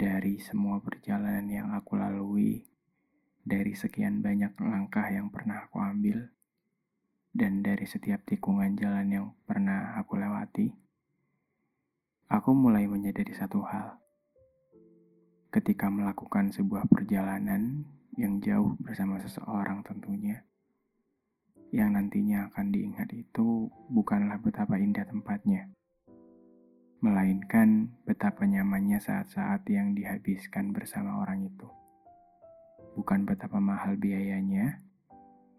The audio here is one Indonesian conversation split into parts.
dari semua perjalanan yang aku lalui, dari sekian banyak langkah yang pernah aku ambil, dan dari setiap tikungan jalan yang pernah aku lewati, aku mulai menyadari satu hal. Ketika melakukan sebuah perjalanan yang jauh bersama seseorang tentunya, yang nantinya akan diingat itu bukanlah betapa indah tempatnya, melainkan betapa nyamannya saat-saat yang dihabiskan bersama orang itu. Bukan betapa mahal biayanya,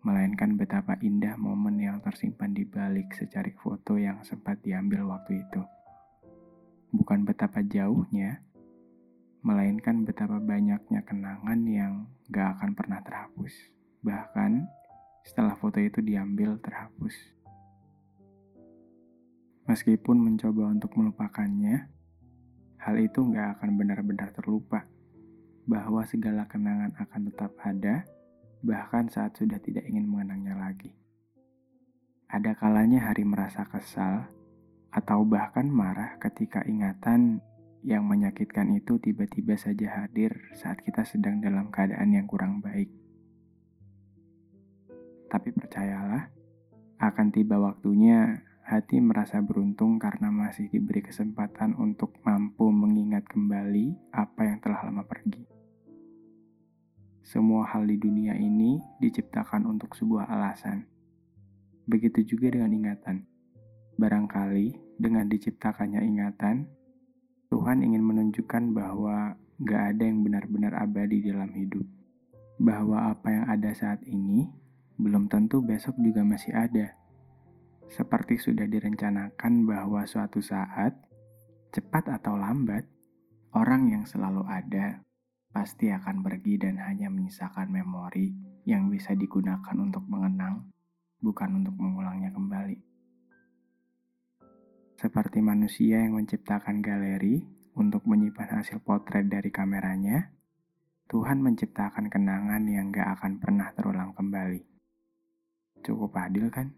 melainkan betapa indah momen yang tersimpan di balik secarik foto yang sempat diambil waktu itu. Bukan betapa jauhnya, melainkan betapa banyaknya kenangan yang gak akan pernah terhapus. Bahkan setelah foto itu diambil terhapus. Meskipun mencoba untuk melupakannya, hal itu nggak akan benar-benar terlupa. Bahwa segala kenangan akan tetap ada, bahkan saat sudah tidak ingin mengenangnya lagi. Ada kalanya hari merasa kesal, atau bahkan marah ketika ingatan yang menyakitkan itu tiba-tiba saja hadir saat kita sedang dalam keadaan yang kurang baik. Tapi percayalah, akan tiba waktunya hati merasa beruntung karena masih diberi kesempatan untuk mampu mengingat kembali apa yang telah lama pergi. Semua hal di dunia ini diciptakan untuk sebuah alasan. Begitu juga dengan ingatan. Barangkali dengan diciptakannya ingatan, Tuhan ingin menunjukkan bahwa gak ada yang benar-benar abadi dalam hidup. Bahwa apa yang ada saat ini belum tentu besok juga masih ada seperti sudah direncanakan bahwa suatu saat, cepat atau lambat, orang yang selalu ada pasti akan pergi dan hanya menyisakan memori yang bisa digunakan untuk mengenang, bukan untuk mengulangnya kembali. Seperti manusia yang menciptakan galeri untuk menyimpan hasil potret dari kameranya, Tuhan menciptakan kenangan yang gak akan pernah terulang kembali. Cukup adil kan?